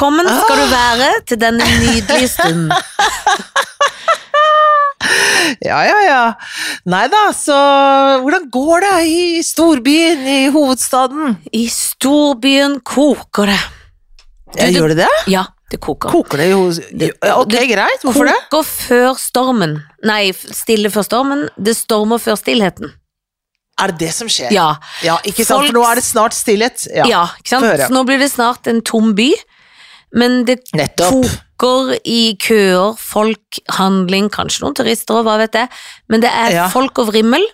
velkommen skal du være til denne nydelige stunden. Ja, ja, ja. Nei da, så hvordan går det i storbyen, i hovedstaden? I storbyen koker det. Ja, gjør det det? Ja, det koker. Koker det jo ok, greit. Hvorfor det? Koker før stormen. Nei, stille før stormen. Det stormer før stillheten. Er det det som skjer? Ja, Ja, ikke sant, Folk- for nå er det snart stillhet. Ja, ja ikke sant? Nå blir det snart en tom by. Men det nettopp. koker i køer, folk, handling, kanskje noen turister og hva vet jeg. Men det er Ja. folk og vrimmel.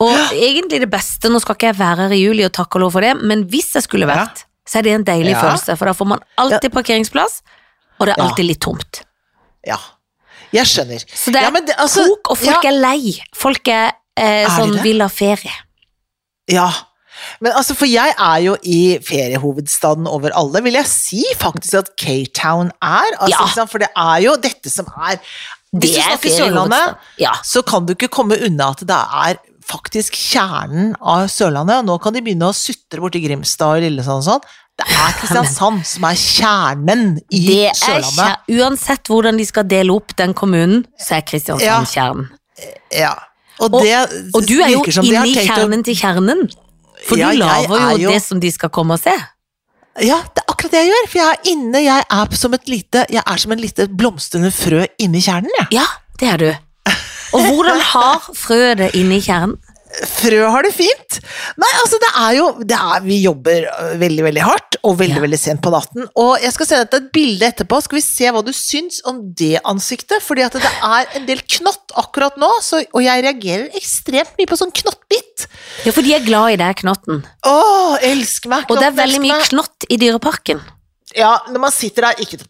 Og egentlig det beste, nå skal ikke jeg være her i juli og takke og lov for det, men hvis jeg skulle Ja. vært, så er det en deilig Ja. følelse, for da får man alltid parkeringsplass, og det er Ja. alltid litt tomt. Ja, jeg skjønner. Så det er Ja, det- altså, kok, og folk ja. er lei. Folk er, eh, Er sånn vil ha ferie. Ja, men altså, for jeg er jo i feriehovedstaden over alle, vil jeg si faktisk at K-Town er. Altså, Ja. For det er jo dette som er Hvis Det du er snakker Sørlandet. Ja. så kan du ikke komme unna at det er faktisk kjernen av Sørlandet. Nå kan de begynne å sutre borti Grimstad og Lillesand og sånn. Det er Kristiansand som er kjernen i Det er Sørlandet. kjer- Uansett hvordan de skal dele opp den kommunen, så er Kristiansand Ja. kjernen. Ja. Og, Og- det Og du er jo inne i tenkt å- kjernen til kjernen. For Ja, du lager er jo, jo- det som de skal komme og se. Ja, det er akkurat det jeg gjør, for jeg er inne, jeg er som et lite, jeg er som en lite blomstrende frø inni kjernen, jeg. Ja, det er du. Og hvordan har frøet det inni kjernen? Frø har det fint. Nei, er jo, det er, vi jobber øh, veldig, veldig hardt, og veldig, Ja. veldig sent på natten, og jeg skal sende deg et bilde etterpå, skal vi se hva du syns om det ansiktet, fordi at det er en del knott akkurat nå, så, og jeg reagerer ekstremt mye på sånn knottbitt. Ja, for de er glad i deg, knotten. Åh, elsk meg, Og det er veldig mye knott i Dyreparken. Ja, når man sitter der, ikke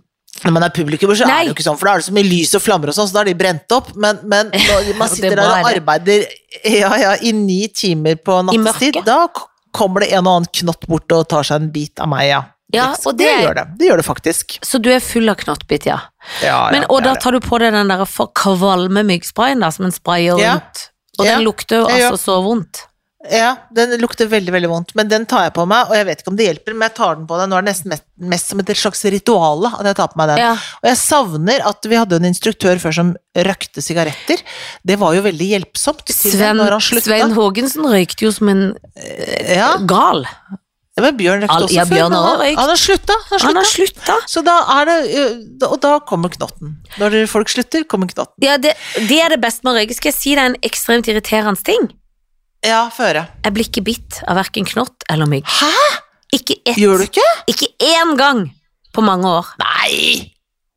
når man er publikummer, så Nei. er det jo ikke sånn, for da er det så mye lys og flammer og sånn, så da er de brent opp, men, men når man sitter er der og arbeider ja, ja, i ni timer på nattestid, da kommer det en og annen knott bort og tar seg en bit av meg, ja. Ja, og det, det- gjør det. Det gjør det faktisk. Så du er full av knottbit, ja. Ja, Men, ja, og da tar du på deg den der for kvalme myggsprayen da, som en sprayer rundt. Ja. Og den lukter jo altså så vondt. Ja, den lukter veldig, veldig vondt, men den tar jeg på meg, og jeg vet ikke om det hjelper, men jeg tar den på deg. Nå er det nesten mest, mest som et slags ritual at jeg tar på meg den. Ja. Og jeg savner at vi hadde en instruktør før som røkte sigaretter. Det var jo veldig hjelpsomt. Sven. Svein Haagensen røykte jo som en Ja, gal. ja, men Bjørn røkte også ja, før. Bjørn men har han- har slutta. Han har slutta. slutta. Så da er det Og da kommer knotten. Når folk slutter, kommer knotten. Ja, det, det er det beste med å røyke. Skal jeg si deg en ekstremt irriterende ting? Ja, få høre. Jeg blir ikke bitt av verken knott eller mygg. Hæ? Ikke ett. Gjør du ikke? Ikke én gang på mange år. Nei!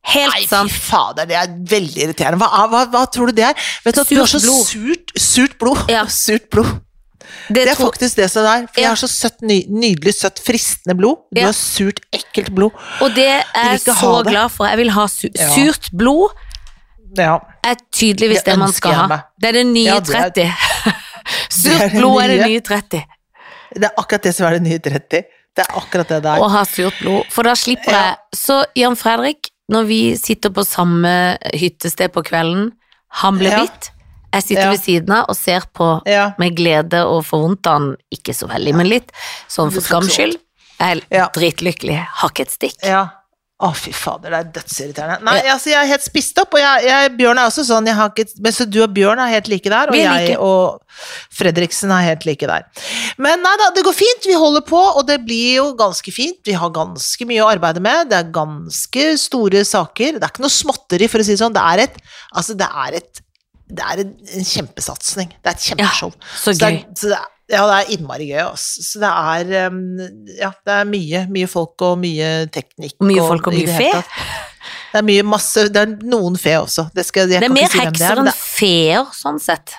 Helt Nei, fy sant. fader, det er veldig irriterende. Hva, hva, hva tror du det er? Vet du at du har så Surt blod. surt, surt blod? Ja. Surt blod. Det, Det er tror- faktisk det som det er. For jeg har så søtt, ny, nydelig, søtt, fristende blod. Du Ja. har surt, ekkelt blod. og det er jeg så glad for. Jeg vil ha su Ja. surt blod. Ja. Er tydeligvis Det det, man skal ha. Det er det nye Ja, det er- 30. Surt blod er det nye. nye 30. Det er akkurat det som er det nye 30. Det er akkurat det det er. Å ha surt blod. For da slipper Ja. jeg Så Jan Fredrik, når vi sitter på samme hyttested på kvelden, han blir Ja. bitt, jeg sitter Ja. ved siden av og ser på Ja. med glede og får vondt av han, ikke så veldig, men litt, sånn for skams skyld. Jeg er Ja. dritlykkelig, har ikke et stikk. Ja. Å, fy fader, det er dødsirriterende. Nei, altså, jeg er helt spist opp, og jeg, jeg, Bjørn er også sånn. Jeg har ikke, men så du og Bjørn er helt like der, og er jeg og Fredriksen er helt like der. Men nei da, det går fint. Vi holder på, og det blir jo ganske fint. Vi har ganske mye å arbeide med. Det er ganske store saker. Det er ikke noe småtteri, for å si det sånn. Det er et Altså, det er et det er en, en kjempesatsing. Det er et kjempeshow. Så Så det gøy. er, så det er, ja, det er innmari gøy. ass. Så det er Ja, det er mye, mye folk og mye teknikk. Mye folk og mye fe. Det er mye masse Det er noen fe også. Det, skal, Det er mer si er, hekser enn feer, sånn sett.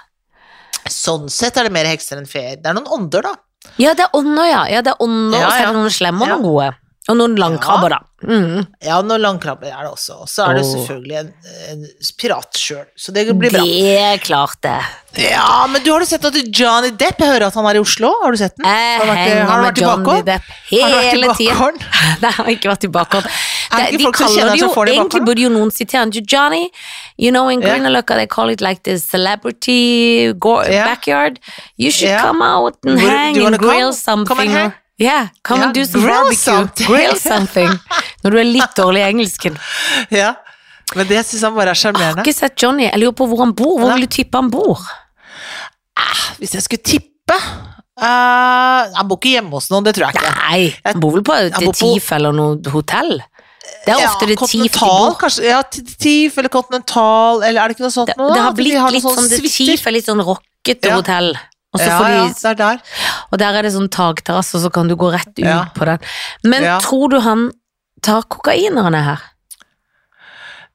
sånn sett er det mer hekser enn feer. Det er noen ånder, da. Ja, det er ånder, ja. ja det er ånder, Ja, og så er det noen slemme og Ja. noen gode. Og noen langkrabber, da. Mm. Ja, noen langkrabber er det også. Og så er det oh. selvfølgelig en, en pirat sjøl, så det blir bra. Det er klart det. Ja, men du har du sett at Johnny Depp Jeg hører at han er i Oslo. Har du sett den? Jeg Har han vært, henger har med Johnny? Depp hele tida. Nei, han har ikke vært i bakgården. De som kaller det jo Egentlig burde jo noen sitere han Johnny. You know, in Grünerløkka yeah. they call it like the celebrity Ja. backyard. You should yeah. come out and hang and grill come? something. Come and hang? Yeah, come yeah, and do some grill barbecue. something. Grill something. Når du er litt dårlig i engelsken. Ja. Men det syns han bare er sjarmerende. har ikke sett Johnny. Jeg lurer på hvor han bor. Hvor vil du tippe han bor? Hvis jeg skulle tippe uh, Han bor ikke hjemme hos noen, det tror jeg ikke. Nei, han bor vel på et TIF eller noe hotell? Det er ofte det TIF de bor. kanskje. Ja, TIF eller Continental, eller er det ikke noe sånt Det, nå? det har blitt de blitt litt sånn sånn det? TIF er litt sånn rockete Ja. hotell. Og, Ja, de, ja, det er der. og der er det sånn takterrasse, og så kan du gå rett ut Ja. på den. Men Ja. tror du han tar kokain når han er her?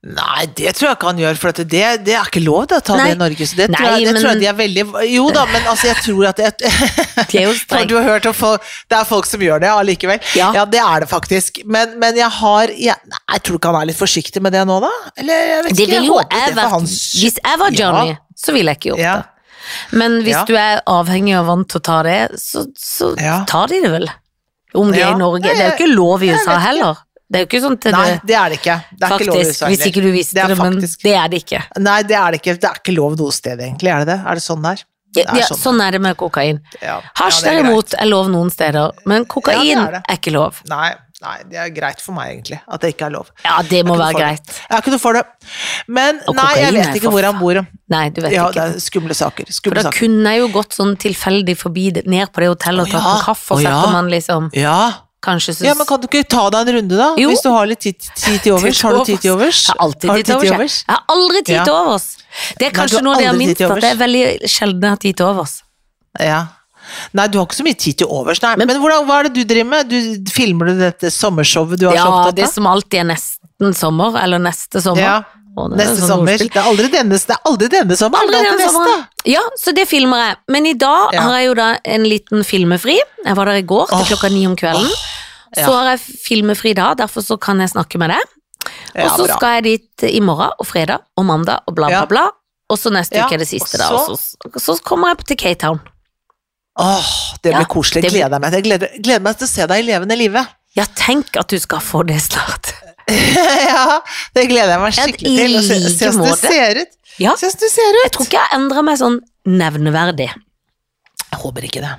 Nei, det tror jeg ikke han gjør, for det, det er ikke lov å ta Nei. det i Norge. Så det, tror, jeg, det men- tror jeg de er veldig Jo da, men altså, jeg tror at det, De er jo For. Du har hørt om folk Det er folk som gjør det allikevel. Ja. Ja. det er det faktisk. Men, men jeg har jeg, Nei, tror tror ikke han er litt forsiktig med det nå, da? Eller jeg vet ikke. Jeg jo jeg vært Hvis jeg var Johnny, Ja. så ville jeg ikke gjort det. Men hvis Ja. du er avhengig og vant til å ta det, så, så Ja. tar de det vel. Om de er i Norge. Det er jo ikke lov i USA heller. Det er jo ikke sånn til Nei, det er det ikke. Det er ikke lov i USA hvis ikke du visste Det det, men det er det ikke. Nei, det er det ikke. Det er ikke lov noe sted, egentlig. Er det det? Er det sånn der? Ja, er sånn. sånn er det med kokain. Ja. Hasj Ja, er derimot er lov noen steder, men kokain er, er ikke lov. Nei, nei, det er greit for meg, egentlig. At det ikke er lov. Ja, det må Jeg være det. greit. Jeg er ikke noe for det. Men Og nei, jeg vet ikke hvor han bor. Nei, du vet Ja, ikke. det er skumle saker. Skumle For da saker. kunne jeg jo gått sånn tilfeldig forbi ned på det hotellet og tatt ja. en kaffe, og så ja. man liksom Ja. kanskje synes... ja, men kan du ikke ta deg en runde, da? Jo. Hvis du har litt tid, tid til overs. Har du tid til overs? Jeg har alltid Har tid til overs. Jeg har aldri tid til overs. Det er kanskje du noe av det jeg har minst at det er veldig sjelden jeg har tid til overs. Ja. Nei, du har ikke så mye tid til overs, nei. Men, hvordan, hva er det du driver med? Du, filmer du dette sommershowet du er så Ja, det som alltid er nesten sommer, eller neste sommer. Ja, Å, neste sånn sommer. ordspill. Det er aldri denne, det er aldri denne sommeren, Aldri det den alltid sommeren. Ja, så det filmer jeg. Men i dag Ja. har jeg jo da en liten filmefri. Jeg var der i går til oh, klokka ni om kvelden. ja. Så har jeg filmefri da, derfor så kan jeg snakke med deg. Og så bra. skal jeg dit i morgen og fredag og mandag og bla, bla, Ja. bla. Og så neste Ja, uke er det siste, da. så- Og så, så kommer jeg til Cape Town. Åh, det blir Ja, koselig. blir- Gleder jeg meg. Jeg gleder, gleder meg til å se deg i levende live. Ja, tenk at du skal få det snart. ja, det gleder jeg meg skikkelig til. Se, det måte. ser ut. Ja. Se hvordan ser ut. Jeg tror ikke jeg endrer meg sånn nevneverdig. Jeg håper ikke det.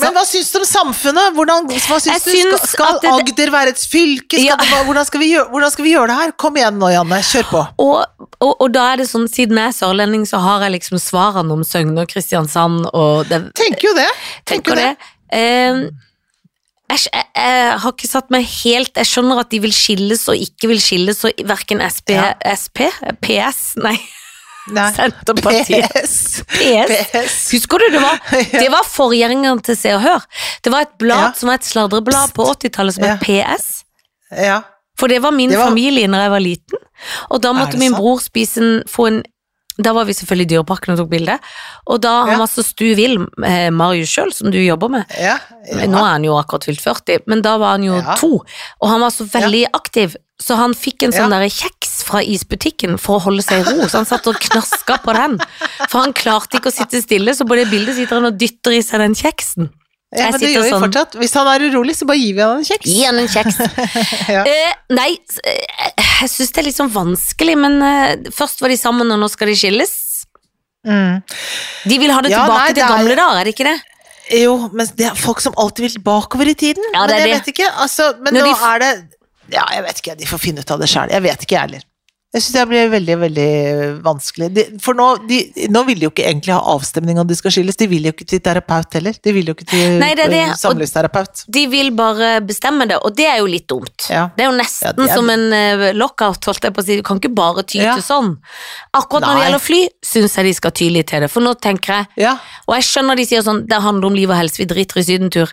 Men hva syns du om samfunnet? Hvordan, hva syns du? syns Skal, skal det- Agder være et fylke? Skal Ja. det, hvordan, skal vi gjøre, hvordan skal vi gjøre det her? Kom igjen nå, Janne. Kjør på. Og, og, og da er det sånn, siden jeg er sørlending, så har jeg liksom svarene om Søgne og Kristiansand og det, Tenker jo det. tenker det. Eh, jeg, jeg, jeg har ikke satt meg helt Jeg skjønner at de vil skilles og ikke vil skilles, og verken SP, Ja. SP, PS, Nei. Senterpartiet. PS. PS. PS. Husker du det var? Det var forgjengeren til Se og Hør. Det var et blad Ja. som var et sladreblad på 80-tallet som het PS. Ja. For det var min Det var- familie når jeg var liten, og da måtte min sant? bror spise en, få en da var vi selvfølgelig i Dyreparken og tok bilde, og da han Ja. var så stu vill, eh, Marius sjøl, som du jobber med Ja. ja. Nå er han jo akkurat fylt 40, men da var han jo Ja. to, og han var så veldig aktiv, så han fikk en sånn Ja. der kjeks fra isbutikken for å holde seg i ro, så han satt og knaska på den. For han klarte ikke å sitte stille, så på det bildet sitter han og dytter i seg den kjeksen. Ja, men det gjør vi sånn- fortsatt. Hvis han er urolig, så bare gir vi han en kjeks. Gi han en kjeks. Ja. Eh, nei, eh, jeg syns det er litt sånn vanskelig, men eh, først var de sammen, og nå skal de skilles. Mm. De vil ha det Ja, tilbake nei, til det er- gamle dager, er det ikke det? Jo, men det er folk som alltid vil bakover i tiden. Ja, det men er jeg det. vet ikke, altså, men Når nå de er det Ja, jeg vet ikke, de får finne ut av det sjøl. Jeg vet ikke, jeg heller. Jeg syns det blir veldig, veldig vanskelig. De, for nå, de, nå vil de jo ikke egentlig ha avstemning om de skal skilles. De vil jo ikke til terapeut heller. De vil jo ikke til Nei, det det, eh, samlivsterapeut. De vil bare bestemme det, og det er jo litt dumt. Ja. Det er jo nesten Ja, er- som en eh, lockout, holdt jeg på å si. Du kan ikke bare ty Ja. til sånn. Akkurat når det gjelder fly, syns jeg de skal ty litt til det, for nå tenker jeg Ja. Og jeg skjønner de sier sånn, det handler om liv og helse, vi driter i sydentur.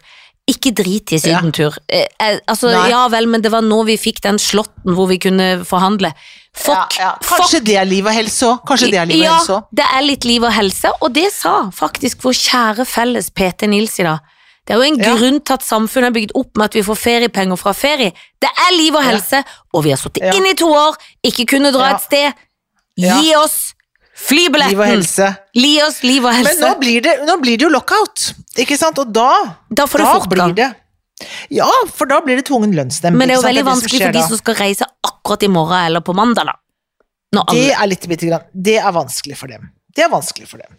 Ikke drit i sydentur. Eh, eh, altså, Nei. ja vel, men det var nå vi fikk den slåtten hvor vi kunne forhandle. Fuck, ja, ja. fuck. Kanskje det er liv og helse òg. Kanskje det er liv og ja, helse òg. det er litt liv og helse, og det sa faktisk vår kjære felles PT Nils i dag. Det er jo en grunn til at samfunnet er bygd opp med at vi får feriepenger fra ferie. Det er liv og helse, og vi har sittet inne i to år, ikke kunne dra et sted. Gi oss flybilletten! Liv og helse. Gi oss liv og Men nå blir, det, nå blir det jo lockout, ikke sant? Og da da får du da fortgang. blir det Ja, for da blir det tvungen lønnsnemnd. Men det er jo veldig vanskelig for de som skal reise akkurat i morgen eller på mandag, da. Det er litt bitte grann Det er vanskelig for dem. Det er vanskelig for dem.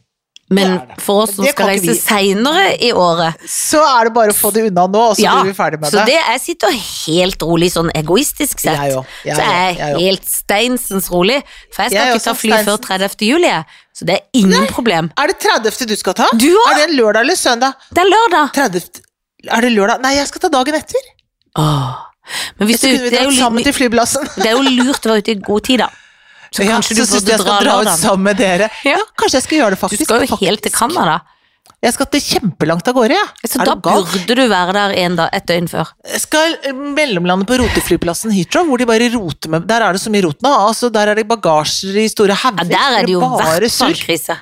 Men Det det. for oss som skal reise seinere i året, Så er det bare å få det unna nå, og så ja, blir vi ferdig med så det. det jeg sitter helt rolig, sånn egoistisk sett. Jeg òg. Så jeg er helt steinsens rolig, for jeg skal Jeg ikke ta fly før 30. juli, så det er ingen problem. Er det 30. du skal ta? Du? Er det en lørdag eller søndag? Det er lørdag. 30. Er det lørdag? Nei, jeg skal ta dagen etter. Åh. Men hvis du, det, er jo, sammen til flyplassen. det er jo lurt å være ute i god tid, da. Så Ja, kanskje du så du burde jeg dra skal dra ut sammen med dere. Ja. Ja, kanskje jeg skal gjøre det, faktisk. Du skal jo helt til. Canada, Jeg skal til kjempelangt av gårde, jeg. så da burde du være der en dag, et døgn før. Jeg skal eh, mellomlande på roteflyplassen Heathrow, hvor de bare roter med Der er det så mye rot nå. Altså, der er det bagasjer i store Ja, der er det jo i hvert fall krise.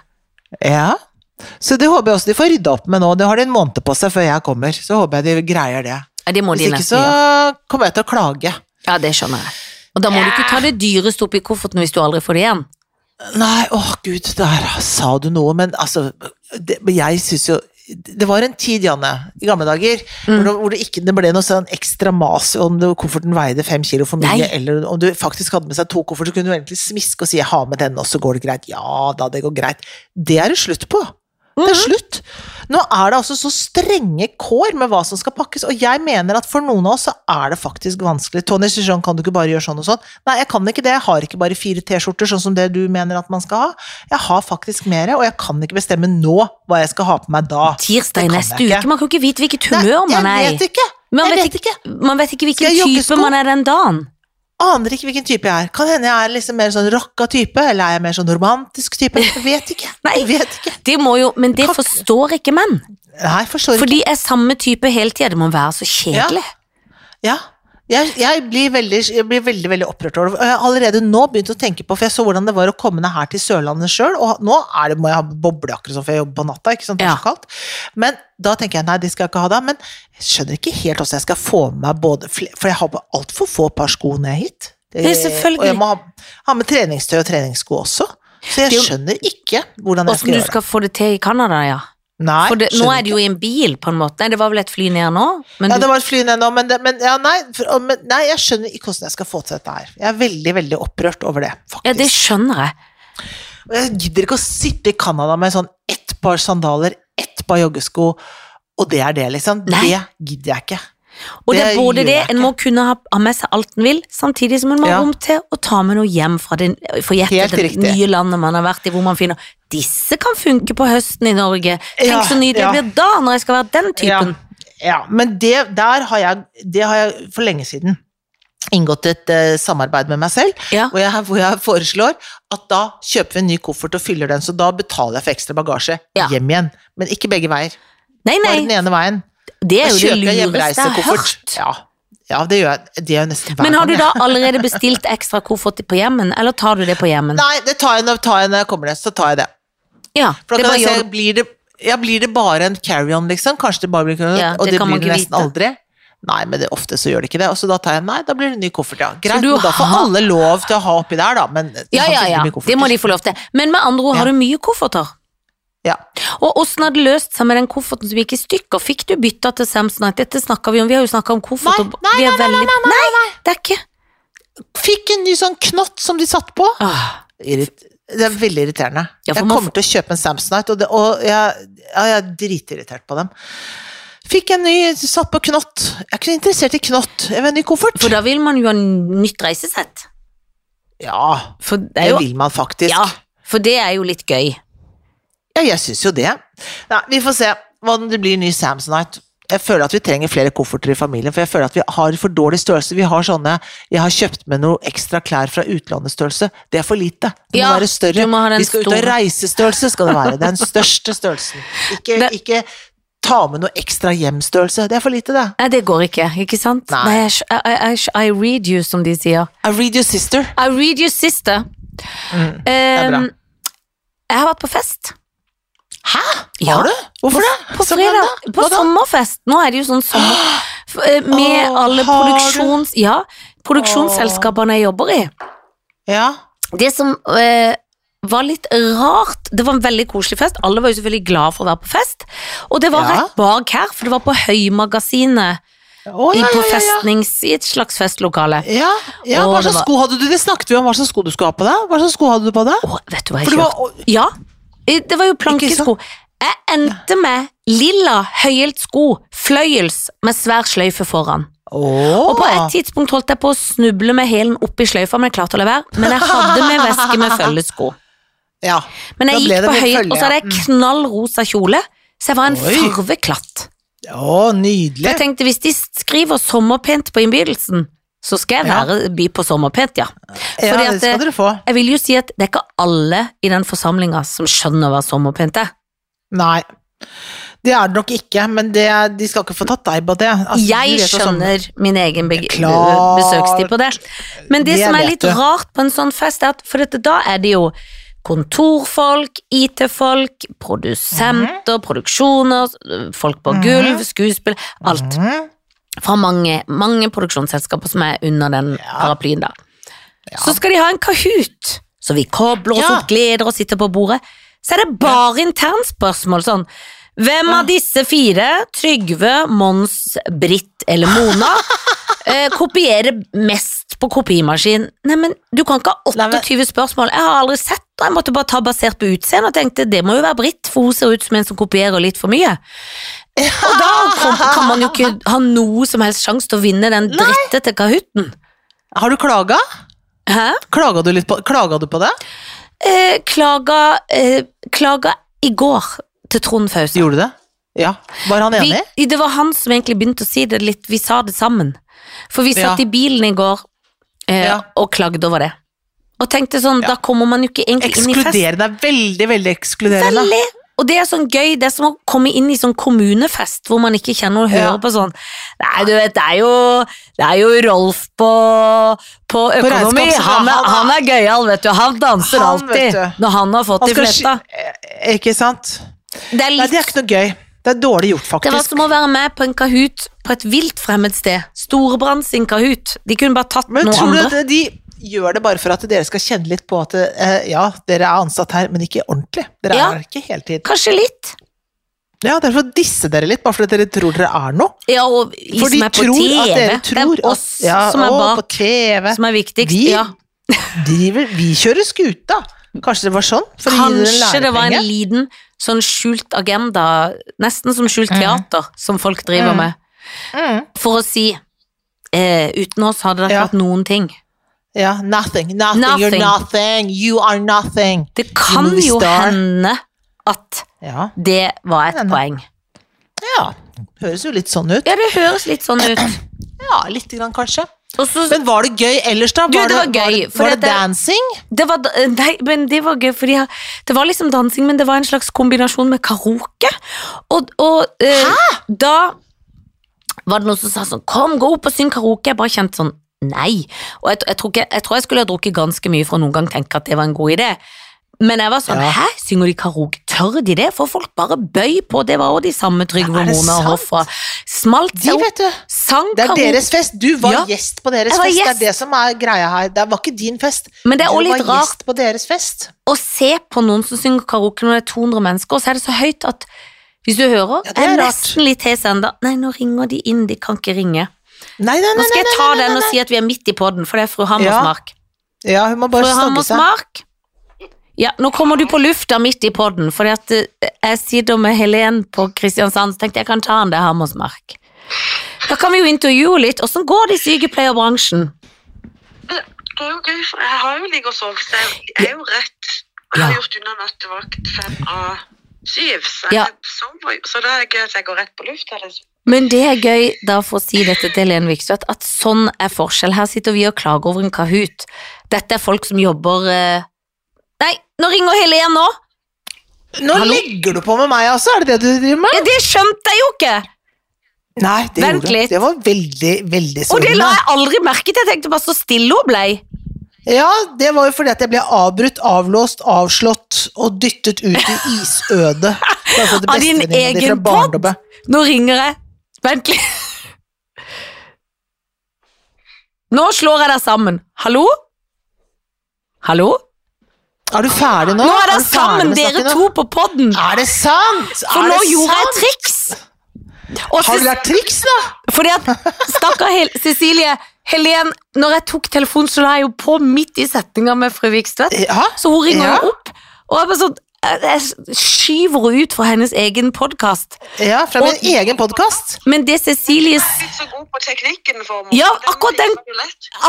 Ja. Så det håper jeg også de får rydda opp med nå. Det har de en måned på seg før jeg kommer, så håper jeg de greier det. Det Hvis de ikke nesten så kommer jeg til å klage. Ja, det skjønner jeg. Og da må du ikke ta det dyreste oppi kofferten hvis du aldri får det igjen. Nei, åh gud, der sa du noe, men altså det, Jeg syns jo Det var en tid, Janne, i gamle dager, det, hvor det ikke det ble noe sånn ekstra mas om det, kofferten veide fem kilo for mye, Nei. eller om du faktisk hadde med seg to kofferter, så kunne du egentlig smiske og si 'jeg har med denne, og så går det greit'. Ja da, det går greit. Det er det slutt på. Det er slutt. Nå er det altså så strenge kår med hva som skal pakkes, og jeg mener at for noen av oss så er det faktisk vanskelig. Tony sier sånn, kan du ikke bare gjøre sånn og sånn? Nei, jeg kan ikke det, jeg har ikke bare fire T-skjorter, sånn som det du mener at man skal ha. Jeg har faktisk mer, og jeg kan ikke bestemme nå hva jeg skal ha på meg da. Tirsdag i neste uke, man kan jo ikke vite hvilket humør man er jeg vet ikke. Man vet vet ikke. Man vet ikke hvilken type man er den dagen. Aner ikke hvilken type jeg er. Kan hende jeg er liksom mer sånn rocka type, eller er jeg mer sånn romantisk type? Jeg vet ikke. Nei. Vet ikke. Det jo, men det forstår ikke menn. Nei, forstår For ikke. de er samme type hele tida, det må være så kjedelig. Ja. Jeg, jeg, blir veldig, jeg blir veldig veldig opprørt over det. Jeg har allerede nå begynt å tenke på, for jeg så hvordan det var å komme ned her til Sørlandet sjøl, og nå det, må jeg ha boble, akkurat som for jeg jobber på natta, ikke sant, det er så kaldt. Men da tenker jeg nei, de skal jeg ikke ha da, men jeg skjønner ikke helt hvordan jeg skal få med meg både For jeg har på altfor få par sko ned hit. Det. Og jeg må ha, ha med treningstøy og treningssko også. Så jeg Det er skjønner ikke hvordan jeg skal gjøre det. skal få det til i Canada, ja. Nei, For det, nå er det jo i en bil, på en måte. Nei, det var vel et fly ned nå? Men Ja, det var et fly ned nå, men, det, men, ja, nei, for, men nei, jeg skjønner ikke hvordan jeg skal få til dette her. Jeg er veldig, veldig opprørt over det, faktisk. ja, det skjønner jeg. Og jeg gidder ikke å sitte i Canada med sånn ett par sandaler, ett par joggesko, og det er det, liksom. Nei. Det gidder jeg ikke. Og det er både det, en må kunne ha, ha med seg alt en vil, samtidig som en må ha Ja. rom til å ta med noe hjem fra det forjettede nye landet man har vært i, hvor man finner disse kan funke på høsten i Norge. Tenk Ja, så nydelig ja. det blir da, når jeg skal være den typen. Ja, men det, der har jeg, det har jeg for lenge siden inngått et uh, samarbeid med meg selv, Ja. hvor, jeg, hvor jeg foreslår at da kjøper vi en ny koffert og fyller den, så da betaler jeg for ekstra bagasje Ja. hjem igjen. Men ikke begge veier, Nei, bare den ene veien. Det er jo det lureste jeg har hørt. Ja, ja, det gjør jeg. Det er nesten hver Men har du da allerede bestilt ekstra koffert på hjemmen, eller tar du det på hjemmen? Nei, det tar jeg når, tar jeg når jeg kommer ned, så tar jeg det. Ja, For da kan jeg gjør se, blir det, ja, blir det bare en carry-on, liksom? Kanskje det bare blir carry-on, Ja, og det det blir det nesten vite. aldri. Nei, men det, ofte så gjør det ikke det. Og så da tar jeg nei, da blir det ny koffert, ja. Greit, du men da får alle lov til å ha oppi der, da, men Ja, ja, ja, det må de få lov til. Men med andre ord, har du mye kofferter? Ja. Og åssen har det løst seg med den kofferten som gikk i stykker? Fikk du bytta til Samsonite? Dette snakka vi om, vi har jo snakka om koffert. Nei, nei, nei, nei, nei, nei, nei. det er ikke Fikk en ny sånn knott som de satt på. Ah. Det er veldig irriterende. Ja, jeg man kommer til å kjøpe en Samsonite, og, det, og jeg, jeg er dritirritert på dem. Fikk en ny, satt på knott. Jeg er ikke interessert i knott, jeg vil ha en ny koffert. For da vil man jo ha nytt reisesett. Ja, For det det jo vil man faktisk. Ja, for det er jo litt gøy. Ja, jeg syns jo det. Nei, vi får se hva det blir ny Samsonite. Jeg føler at vi trenger flere kofferter i familien, for jeg føler at vi har for dårlig størrelse. Vi har sånne Jeg har kjøpt med noe ekstra klær fra utlandet-størrelse. Det er for lite. Det må Ja, være større. du må vi skal ut og reisestørrelse, skal det være. Det den største størrelsen. Ikke, Det- ikke ta med noe ekstra hjemstørrelse. Det er for lite, det. Nei, det går ikke, ikke sant? Nei. Nei, I, jeg, I read you, som de sier. I read your sister. I read you, sister. Mm, er bra. Um, jeg har vært på fest. Hæ? Ja. Har du? Hvorfor det? På fredag. På Hva sommerfest. Nå er det jo sånn sommer... eh, Med Åh, alle du? produksjons... Ja, produksjonsselskapene jeg jobber i. Ja. Det som eh, var litt rart Det var en veldig koselig fest. Alle var jo selvfølgelig glad for å være på fest. Og det var Ja. rett bak her, for det var på Høymagasinet i- ja, på ja, ja. I et slags festlokale. Ja, ja hva slags var- sko hadde du? Det snakket vi om, hva slags sko du skulle ha på deg. Hva slags sko hadde du på deg? Oh, vet du hva jeg kjørte? var, Ja, Det var jo plankesko. Jeg endte med lilla høyhælt sko, fløyels, med svær sløyfe foran. Oh. Og på et tidspunkt holdt jeg på å snuble med hælen oppi sløyfa, men jeg klarte å la være. Men jeg hadde med veske med følgesko. Ja. Men jeg gikk på høyhælt, høy, og så hadde jeg knall knallrosa kjole, så jeg var en Oi. farveklatt. Å, For nydelig. jeg tenkte, hvis de skriver sommerpent på innbydelsen, så skal jeg Ja. være by på sommerpent, ja. Ja, det skal det- dere få. Jeg vil jo si at det er ikke alle i den forsamlinga som skjønner hva sommerpent er. Nei. Det er det nok ikke, men det, de skal ikke få tatt deg på det. Altså, Jeg skjønner skjønner min egen be Klart. besøkstid på det. Men det, Det som er litt du. rart på en sånn fest, er at for dette, da er det jo kontorfolk, IT-folk, produsenter, produksjoner, folk på Mhm. gulv, skuespill, alt. Mhm. Fra mange, mange produksjonsselskaper som er under den Ja. paraplyen da. Ja. Så skal de ha en Kahoot, så vi kobler oss Ja. opp, gleder og sitter på bordet. Så er det bare internspørsmål sånn. Hvem av disse fire, Trygve, Mons, Britt eller Mona, eh, kopierer mest på kopimaskin? Nei, men du kan ikke ha Nei, 28 spørsmål. Jeg har aldri sett det. Jeg måtte bare ta basert på utseendet og tenkte det må jo være Britt, for hun ser ut som en som kopierer litt for mye. Og da kom, kan man jo ikke ha noe som helst sjanse til å vinne den drittete Kahooten. Har du klaga? Hæ? Klaga du, litt på, klaga du på det? Eh, klaga, eh, klaga i går til Trond Fause. Gjorde du det? Ja. Var han enig? Vi, det var han som egentlig begynte å si det litt, vi sa det sammen. For vi satt Ja. i bilen i går eh, Ja. og klagde over det. Og tenkte sånn, Ja. da kommer man jo ikke egentlig inn i fest. Ekskluderende. Veldig, veldig ekskluderende. Veldig. Og det er sånn gøy, det er som å komme inn i sånn kommunefest hvor man ikke kjenner og hører Ja. på sånn Nei, du vet, det er jo, det er jo Rolf på, på økonomi. På Han er, han er- gøyal, vet du. Han danser Han, alltid når han har fått de skal fletta. Ikke sant? Det er Nei, det er ikke noe gøy. Det er dårlig gjort, faktisk. Det var som å være med på en Kahoot på et vilt fremmed sted. Storebrand sin Kahoot. De kunne bare tatt Men tror du andre. at de gjør det bare for at dere skal kjenne litt på at eh, ja, dere er ansatt her, men ikke ordentlig? Dere Ja. er ikke heltid. Kanskje litt. Ja, det er for å disse dere litt, bare fordi dere tror dere er noe. Ja, og vi For som er på tror TV. at dere tror det er at- oss ja, som er å, bak, på TV. som er viktigst. Vi- ja. Driver, vi kjører skuta. Kanskje det var sånn? Kanskje det var en liten sånn skjult agenda, nesten som skjult Mm. teater, som folk driver Mm. med. Mm. For å si eh, uten oss hadde det ikke Ja. vært noen ting. Ja, nothing, nothing, you're Nothing. nothing, you are nothing. Det kan jo hende at Ja, det var et poeng. ja. Høres jo litt sånn ut. Ja, det høres litt sånn ut. Ja, lite grann kanskje. Så Men var det gøy ellers, da? Du, det var Var gøy, det, var det- det dancing? Det var, nei, men det var gøy, fordi det var liksom dansing, men det var en slags kombinasjon med karaoke. Og, og eh, da var det noen som sa sånn Kom, gå opp og syng karaoke. Jeg bare kjente sånn Nei. Og jeg, jeg, tror ikke, jeg tror jeg skulle ha drukket ganske mye for å noen gang tenke at det var en god idé. Men jeg var sånn Ja. Hæ, synger de karaoke? Tør de det? For folk bare bøy på. Det var også de samme Trygve Ja, og Mona og? Hoffa. Smalt De, vet du. sang Det er karaoke. deres fest. Du var Ja. gjest på deres fest, gjest. Det er det som er greia her. Det var ikke din fest. Men det er du litt var rart gjest på deres fest. å se på noen som synger karaoke når det er 200 mennesker, og så er det så høyt at hvis du hører, Ja, det er er nesten litt hes enda. Nei, nå ringer de inn, de kan ikke ringe. Nei, nei, nei. Nå skal jeg ta nei, nei, den og si at vi er midt i podden, for det er fru Hammersmark. Ja, hun må Fru bare seg. Hammersmark? Ja, nå kommer du på lufta midt i podden, for eh, jeg sitter med Helen på Kristiansand, så tenkte jeg kan ta han det Hammersmark. Da kan vi jo intervjue litt. Åssen går det i sykepleierbransjen? Det er jo gøy, for jeg har jo ligget og sovet, så jeg er jo rett. Jeg har gjort unna nattevakt fem av syv, så, Ja. jeg sover, jo- så da er det gøy at jeg går rett på lufta. Liksom. Men det er gøy, da for å si dette til Helene Vikstvedt, at sånn er forskjell. Her sitter vi og klager over en Kahoot. Dette er folk som jobber eh... Nei, nå ringer Helene nå! Nå Hallo? legger du på med meg altså? er det det du driver med? Ja, det skjønte jeg jo ikke! Nei, det Vent gjorde du. litt. Det var veldig, veldig Og det la jeg aldri merke til. Jeg tenkte bare så stille hun ble. Ja, det var jo fordi at jeg ble avbrutt, avlåst, avslått og dyttet ut i isødet. For Av din egen podd? Nå ringer jeg. Vent litt. Nå slår jeg deg sammen. Hallo? Hallo? Er du ferdig nå? Nå er dere sammen, dere to på podden. Er det sant? For er nå det gjorde jeg triks. Og Har du lært triks, da? Fordi at, stakkar Hel Cecilie, Helen, når jeg tok telefonen, så la jeg jo på midt i setninga med fru Vikstvedt. Ja. Så hun ringer Ja. opp. Og jeg sånn, jeg skyver henne ut fra hennes egen podkast. Ja, fra min egen podkast. Men det Cecilies Jeg er litt så god på teknikken for meg. Ja, akkurat den-.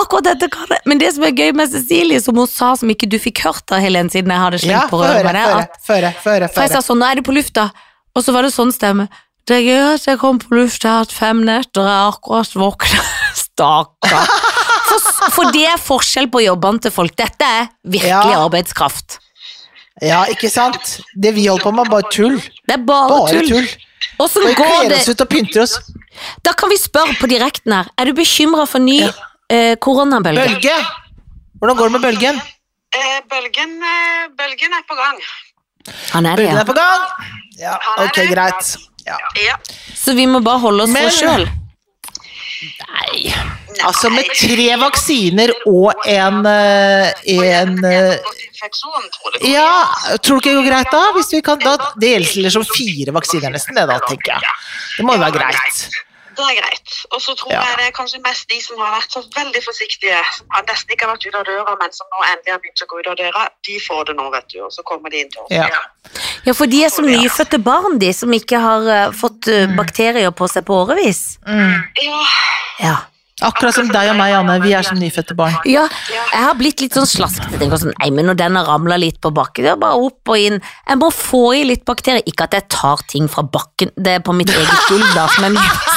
Akkurat dette kan jeg. Men det som er gøy med Cecilie, som hun sa som ikke du fikk hørt da, Helen, siden jeg hadde Ja, på røret med det, Før at få høre, få For jeg sa sånn, nå er det på lufta, og så var det sånn stemme. Det er gøy at jeg kom på lufta, jeg har hatt fem netter, jeg har akkurat våkna. Stakkar. For, for det er forskjell på jobbene til folk. Dette er virkelig Ja. arbeidskraft. Ja, ikke sant? Det vi holder på med, er bare tull. Det er bare, Bare tull. tull. Og så går kler det? oss ut og pynter oss. Da kan vi spørre på direkten her. Er du bekymra for ny Ja. eh, koronabølge? Bølge! Hvordan går det med bølgen? Eh, bølgen, eh, bølgen er på gang. Han er det, Bølgen ja. er på gang. Ja, ok, greit. Ja. Ja. Så vi må bare holde oss for Men- oss sjøl. Nei, altså med tre vaksiner og en, eh, en eh, tror. Ja, tror du ikke det går greit da? Hvis vi kan, da det gjelder som fire vaksiner nesten, det da, tenker jeg. Det må jo være greit. Det er greit. Og så tror Ja. jeg det er kanskje mest de som har vært så veldig forsiktige, som har nesten ikke har vært ute av døra, men som nå endelig har begynt å gå ut av døra, de får det nå, vet du, og så kommer de inn til oss. Ja. Ja, for de er som nyfødte barn, de, som ikke har uh, fått eh, bakterier på seg på årevis. Mm. Ja. Ja. Akkurat som deg og meg, Anne. Vi er som nyfødte barn. Ja, jeg har blitt litt sånn slaskete. Tenker sånn, nei, men når den har ramla litt på bakken, det er bare opp og inn. Jeg må få i litt bakterier. Ikke at jeg tar ting fra bakken, det er på mitt eget gulv, da, som er nyvaska.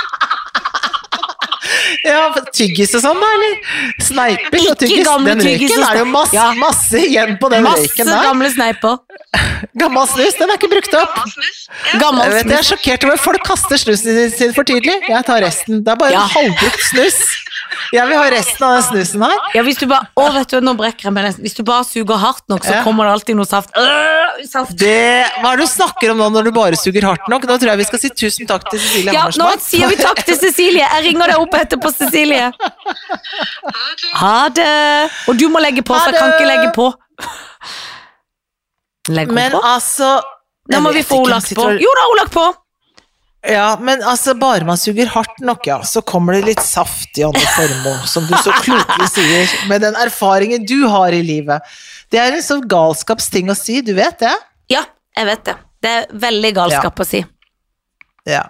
Ja, tyggis og sånn, da, eller? Sneiper og tyggis. Den tyggis røyken er det jo masse, Ja. masse igjen på den Masse røyken der. gamle sneiper. Gammel snus, den er ikke brukt opp. Gammel snus. Ja. Jeg, vet, jeg er sjokkert over folk kaster snusen sin for tidlig. Jeg tar resten. Det er bare Ja. en halvbrukt snus. Jeg vil ha resten av den snusen her. Ja, hvis du bare, å vet du, nå brekker jeg meg nesten. Hvis du bare suger hardt nok, så Ja. kommer det alltid noe saft. Øh, saft. Det, hva er det du snakker om nå når du bare suger hardt nok? Nå tror jeg vi skal si tusen takk til Cecilie Ja, nå sier vi takk til Cecilie. Jeg ringer deg opp etterpå, Cecilie. Ha det. Og du må legge på, for jeg kan ikke legge på. Legg på Men på. altså Nå må vi få Olak på. Jo da, Olak på. Ja, men altså, bare man suger hardt nok, ja, så kommer det litt saft i Anne Formoe, som du så klokelig sier, med den erfaringen du har i livet. Det er en sånn galskapsting å si, du vet det? Ja, jeg vet det. Det er veldig galskap å si. Ja.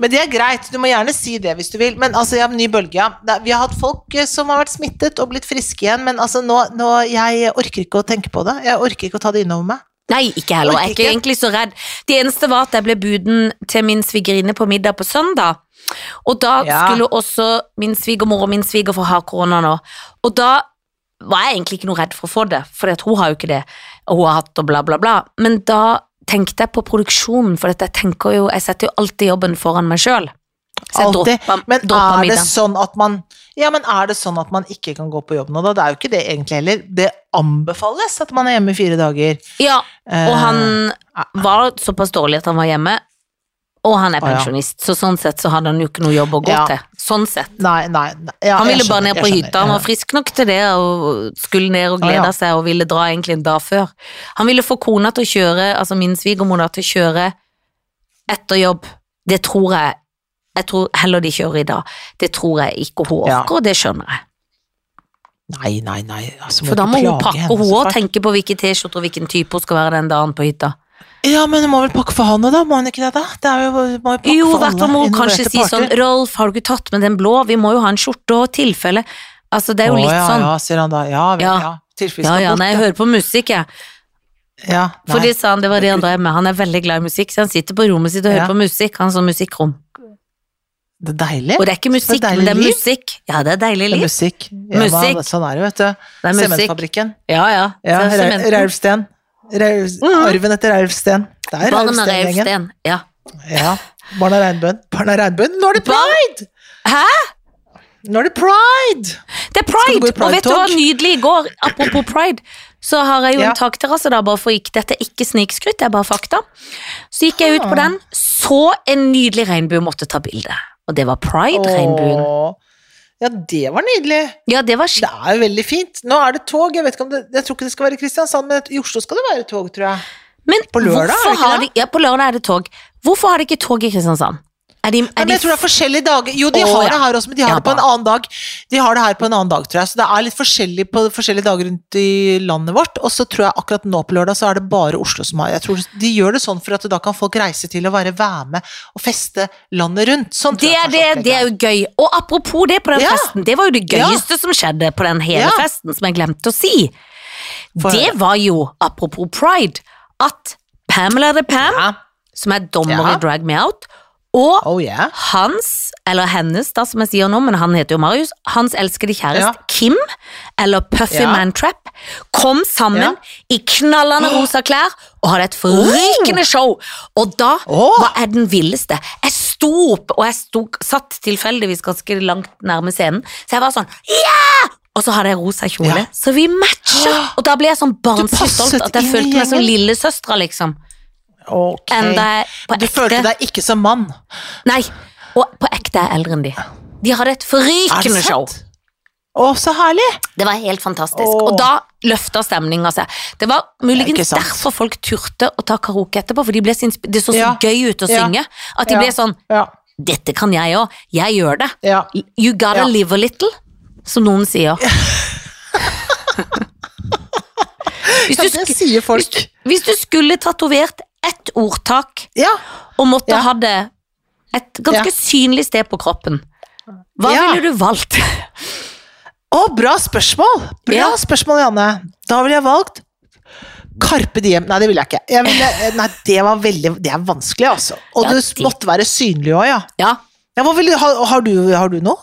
Men det er greit, du må gjerne si det hvis du vil. Men altså, jeg har ny bølge, ja. Vi har hatt folk eh, som har vært smittet og blitt friske igjen, men altså, nå, nå Jeg orker ikke å tenke på det. Jeg orker ikke å ta det innover meg. Nei, ikke heller. Jeg er Ikke? egentlig så redd. Det eneste var at jeg ble buden til min svigerinne på middag på søndag. Og da Ja. skulle også min svigermor og min svigerfar ha korona nå. Og da var jeg egentlig ikke noe redd for å få det, for hun har jo ikke det, og hun har hatt og bla, bla, bla. Men da tenkte jeg på produksjonen, for jeg tenker jo, jeg setter jo alltid jobben foran meg sjøl. Alltid. Men er det sånn at man Ja, men er det sånn at man ikke kan gå på jobb nå, da? Det er jo ikke det egentlig heller. Det anbefales at man er hjemme i fire dager. Ja, og Eh, han var såpass dårlig at han var hjemme, og han er Å, ja. pensjonist, så sånn sett så hadde han jo ikke noe jobb å gå Ja. til. Sånn sett. Nei, nei, nei. Ja, Han ville ville bare ned på skjønner, hytta, han var frisk nok til det og skulle ned og glede ja. seg og ville dra egentlig en dag før. Han ville få kona til å kjøre, altså min svigermor til å kjøre etter jobb. Det tror jeg, jeg tror heller de kjører i dag. Det tror jeg ikke hun Ja. orker, og det skjønner jeg. Nei, nei, nei. Altså, For da må hun pakke, henne hun òg tenke på hvilke T-skjorter og hvilken type hun skal være den dagen på hytta. Ja, men du må vel pakke for han òg, da? Må hun ikke det, da? Det er jo, må jo Jo, hvert fall må kanskje si sånn. Rolf, har du ikke tatt med den blå? Vi må jo ha en skjorte og tilfelle. Altså, det er jo Åh, litt ja, sånn. Ja, sier han da. Ja, vel, Ja. ja. Tilfelle Ja, ja, nei, jeg hører på musikk, jeg. Ja, For nei. det sa han, det var det han drev med. Han er veldig glad i musikk, så han sitter på rommet sitt og hører Ja. på musikk. Han har sånn musikkrom. Det er deilig. Og det er ikke musikk, deilig men det er liv. musikk. Ja, det er deilig Det er liv. musikk. Ja, Musikk. men sånn er det, vet du. Det er. Sementfabrikken. Ja, ja. Ja, er Raul- Mhm. Arven etter Raulfsten. Det er Barna Raulfsten-gjengen. Raufsten. Ja. Ja. Barna Regnbuen. Barna Regnbuen. Nå er det pride! Hæ? Nå er det pride! Det er pride! pride! Og vet du hva, nydelig i går, apropos pride, så har jeg jo Ja. en takterrasse der, bare for ikke, dette ikke snikskryt, det er bare fakta. Så gikk jeg ut på Ah. den, så en nydelig regnbue, måtte ta bilde. Og det var pride-regnbuen. Ja, det var nydelig. Ja, det var Det er jo veldig fint. Nå er det tog. Jeg vet ikke om det Jeg tror ikke det skal være i Kristiansand, men i Oslo skal det være tog, tror jeg. Men På lørdag, er det ikke det? de Ja, på lørdag er det tog. Hvorfor har de ikke tog i Kristiansand? Er de, er men jeg tror det er forskjellige dager. Jo, de Å, har ja. det her også, men de har Ja, det på en annen dag. De har det her på en annen dag, tror jeg. Så det er litt forskjellig på forskjellige dager rundt i landet vårt. Og så tror jeg akkurat nå på lørdag så er det bare Oslo som har Jeg tror De gjør det sånn for at da kan folk reise til å være være med og feste landet rundt. Sånn det, er det, det er jo gøy. Og apropos det på den Ja. festen, det var jo det Ja. gøyeste som skjedde på den hele Ja. festen, som jeg glemte å si. For, Det var jo, apropos pride, at Pamela the Pam, Ja. som er dommer Ja. i Drag Me Out, og Oh yeah. hans, eller hennes da som jeg sier nå, men han heter jo Marius, hans elskede kjæreste Ja. Kim, eller Puffy Ja. Mantrap, kom sammen Ja. i knallende rosa klær og hadde et forrykende show. Og da oh. var jeg den villeste. Jeg sto opp, og jeg sto, satt tilfeldigvis ganske langt nærme scenen, så jeg var sånn ja! Og så hadde jeg rosa kjole, Ja. så vi matcha. Og da ble jeg sånn barnslig stolt at jeg følte meg som lillesøstera, liksom. Ok. Du følte deg ikke som mann. Nei, og på ekte er jeg eldre enn de. De hadde et forrykende show. Å, så herlig! Det var helt fantastisk. Åh. Og da løfta stemninga seg. Det var muligens det derfor folk turte å ta karaoke etterpå, for de ble så det så så Ja. gøy ut å Ja. synge. At de Ja. ble sånn. Dette kan jeg òg. Jeg gjør det. You gotta live a little, som noen sier. Hvis ja det sier folk. hvis, hvis du skulle tatovert ett ordtak Ja. og måtte Ja. ha det et ganske Ja. synlig sted på kroppen, hva Ja. ville du valgt? Å, bra spørsmål! Bra Ja. spørsmål, Janne. Da ville jeg valgt Carpe diem. Nei, det ville jeg ikke. Jeg ville, nei, det var veldig Det er vanskelig, altså. Og Ja, det- måtte være synlig òg, ja. Ja, ja ville, har, har, du, har du noe?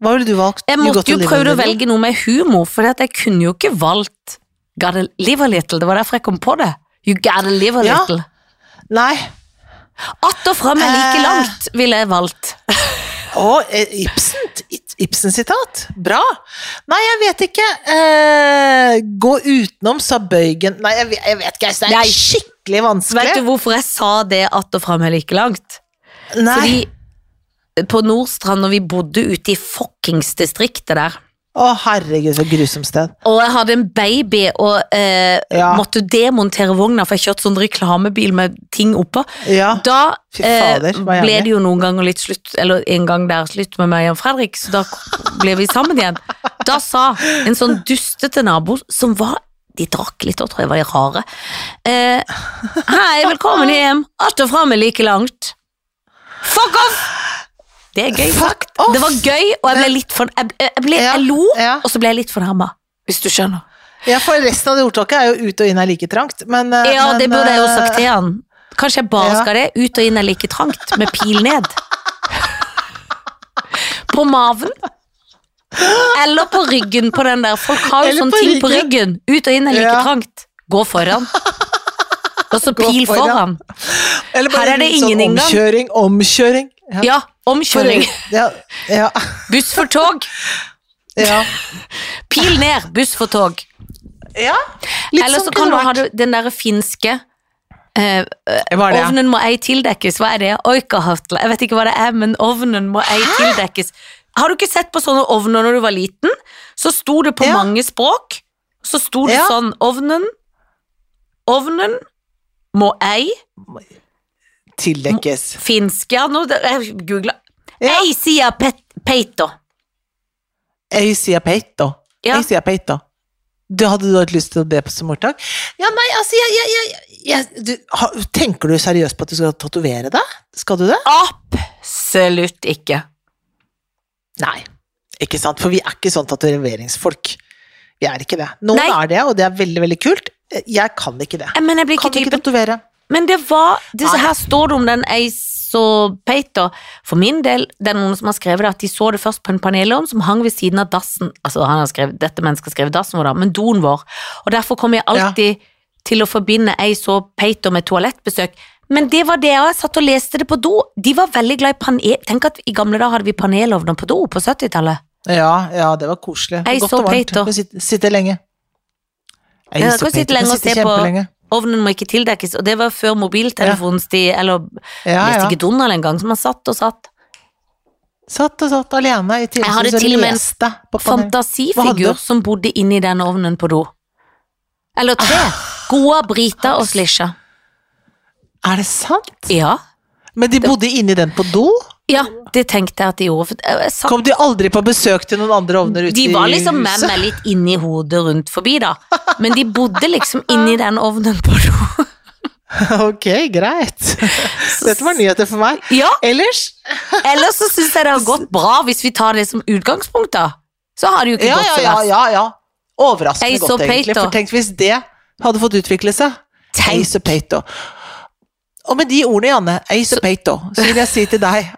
Hva ville du valgt? Jeg måtte jo prøve å velge noe med humor, for jeg kunne jo ikke valgt Gotta live a little. Det var derfor jeg kom på det. You gotta live a Ja. little. Nei. Att og fram er like Eh. langt, ville jeg valgt. Å, eh, Ibsen? Ibsen-sitat? Bra. Nei, jeg vet ikke. Eh, gå utenom, sa Bøygen Nei, jeg, vet- jeg vet ikke. Det er Nei. skikkelig vanskelig. Vet du hvorfor jeg sa det att og fram er like langt? Nei. Fordi på Nordstrand, når vi bodde ute i fuckings distriktet der, Å, herregud, så grusomt sted. og jeg hadde en baby og eh, Ja. måtte demontere vogna, for jeg kjørte sånn reklamebil med ting oppå, Ja. Da fader, eh, fader, jævlig. ble det jo noen ganger litt slutt, eller en gang der slutt med meg og Fredrik, så da ble vi sammen igjen. Da sa en sånn dustete nabo, som var de drakk litt, og tror jeg var de rare. Eh, Hei, velkommen hjem. Att og fram er like langt. Fuck off! Det er gøy Fuck off! Det var gøy, og jeg ble litt for, jeg, jeg, ble, jeg lo, ja. og så ble jeg litt fornærma. Hvis du skjønner. Ja, for resten av det ordtaket er jo ut og inn er like trangt, men eh, Ja, men, det burde jeg jo eh, sagt til han. Kanskje jeg bare Ja. skal det. Ut og inn er like trangt, med pil ned. På maven. Eller på ryggen på den der. Folk har jo sånn sånne ting på ryggen. ryggen. Ut og inn er like Ja. trangt. Gå foran. Og så pil foran. foran. Her er det sånn ingen inngang. Omkjøring, omkjøring. Ja. Ja, omkjøring. Ja, ja, Buss for tog. ja. Pil ned, buss for tog. ja. Litt Eller sånn så kan du ha den derre finske eh, det? Ovnen må ei tildekkes, hva er det? Oikahatla? Jeg vet ikke hva det er, men ovnen må ei tildekkes. Har du ikke sett på sånne ovner når du var liten? Så sto det på Ja. mange språk. Så sto det Ja. sånn Ovnen Ovnen må ei Tildekkes. Finsk, Ja, nå googla. Ja. Ei sier pet, peito. Sier peito. Ja. Jeg peito. Du hadde du hatt lyst til det på som ordtak? Ja, nei, altså, jeg, jeg, jeg, du, har, Tenker du seriøst på at du skal tatovere deg? Skal du det? Absolutt ikke. Nei. Ikke sant, for vi er ikke sånn tatoveringsfolk. Vi er ikke det. Noen Nei. er det, og det er veldig, veldig kult. Jeg kan ikke det. Eh, Men jeg blir Kan typen. ikke tatovere. Men det var det. Her står det om den Eisopeito. For min del, det er noen som har skrevet det, at de så det først på en panelovn som hang ved siden av dassen. Altså, han har skrevet, dette mennesket har skrevet dassen vår, da, men doen vår. Og derfor kommer jeg alltid til å forbinde Eisopeito med toalettbesøk. Men det var det jeg satt og leste det på do. De var veldig glad i panel... Tenk at i gamle dager hadde vi panelovner på do på 70-tallet. Ja, ja, det var koselig. Ace Godt og varmt. Kan sitte, sitte lenge. Ace Ja, så kan sitte lenge og se på-. Ovnen må ikke tildekkes, og det var før mobiltelefonens tid, eller Ja, ja. ikke Donald engang, som har satt og satt. Satt og satt alene i Jeg hadde til og med en fantasifigur som bodde inni den ovnen på do. Eller tre. Ah. Goa, Brita og Slisha. Er det sant? Ja. Men de bodde inni den på do? Ja, det tenkte jeg at de gjorde. Satt, Kom de aldri på besøk til noen andre ovner ute de var liksom med meg litt inni hodet rundt forbi, da. Men de bodde liksom inni den ovnen på do. Ok, greit. Dette var nyheter for meg. Ja, Ellers ellers så syns jeg det har gått bra, hvis vi tar det som utgangspunkt, da. Så har det jo ikke Ja, gått så ja, ja, ja. Overraskende godt, egentlig. For tenk hvis det hadde fått utvikle seg. Tenk. Ace og Pato. Og med de ordene, Janne, Ace of Pato, så vil jeg si til deg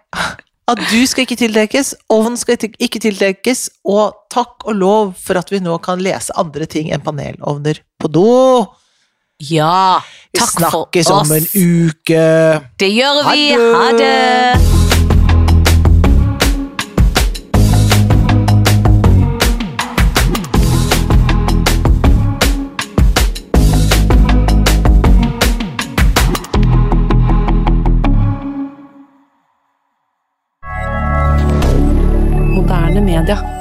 at du skal ikke tildekkes, ovnen skal ikke- tildekkes, og takk og lov for at vi nå kan lese andre ting enn panelovner på do. Ja, takk for oss. Vi snakkes om en uke. Det gjør vi. Ha det. rien.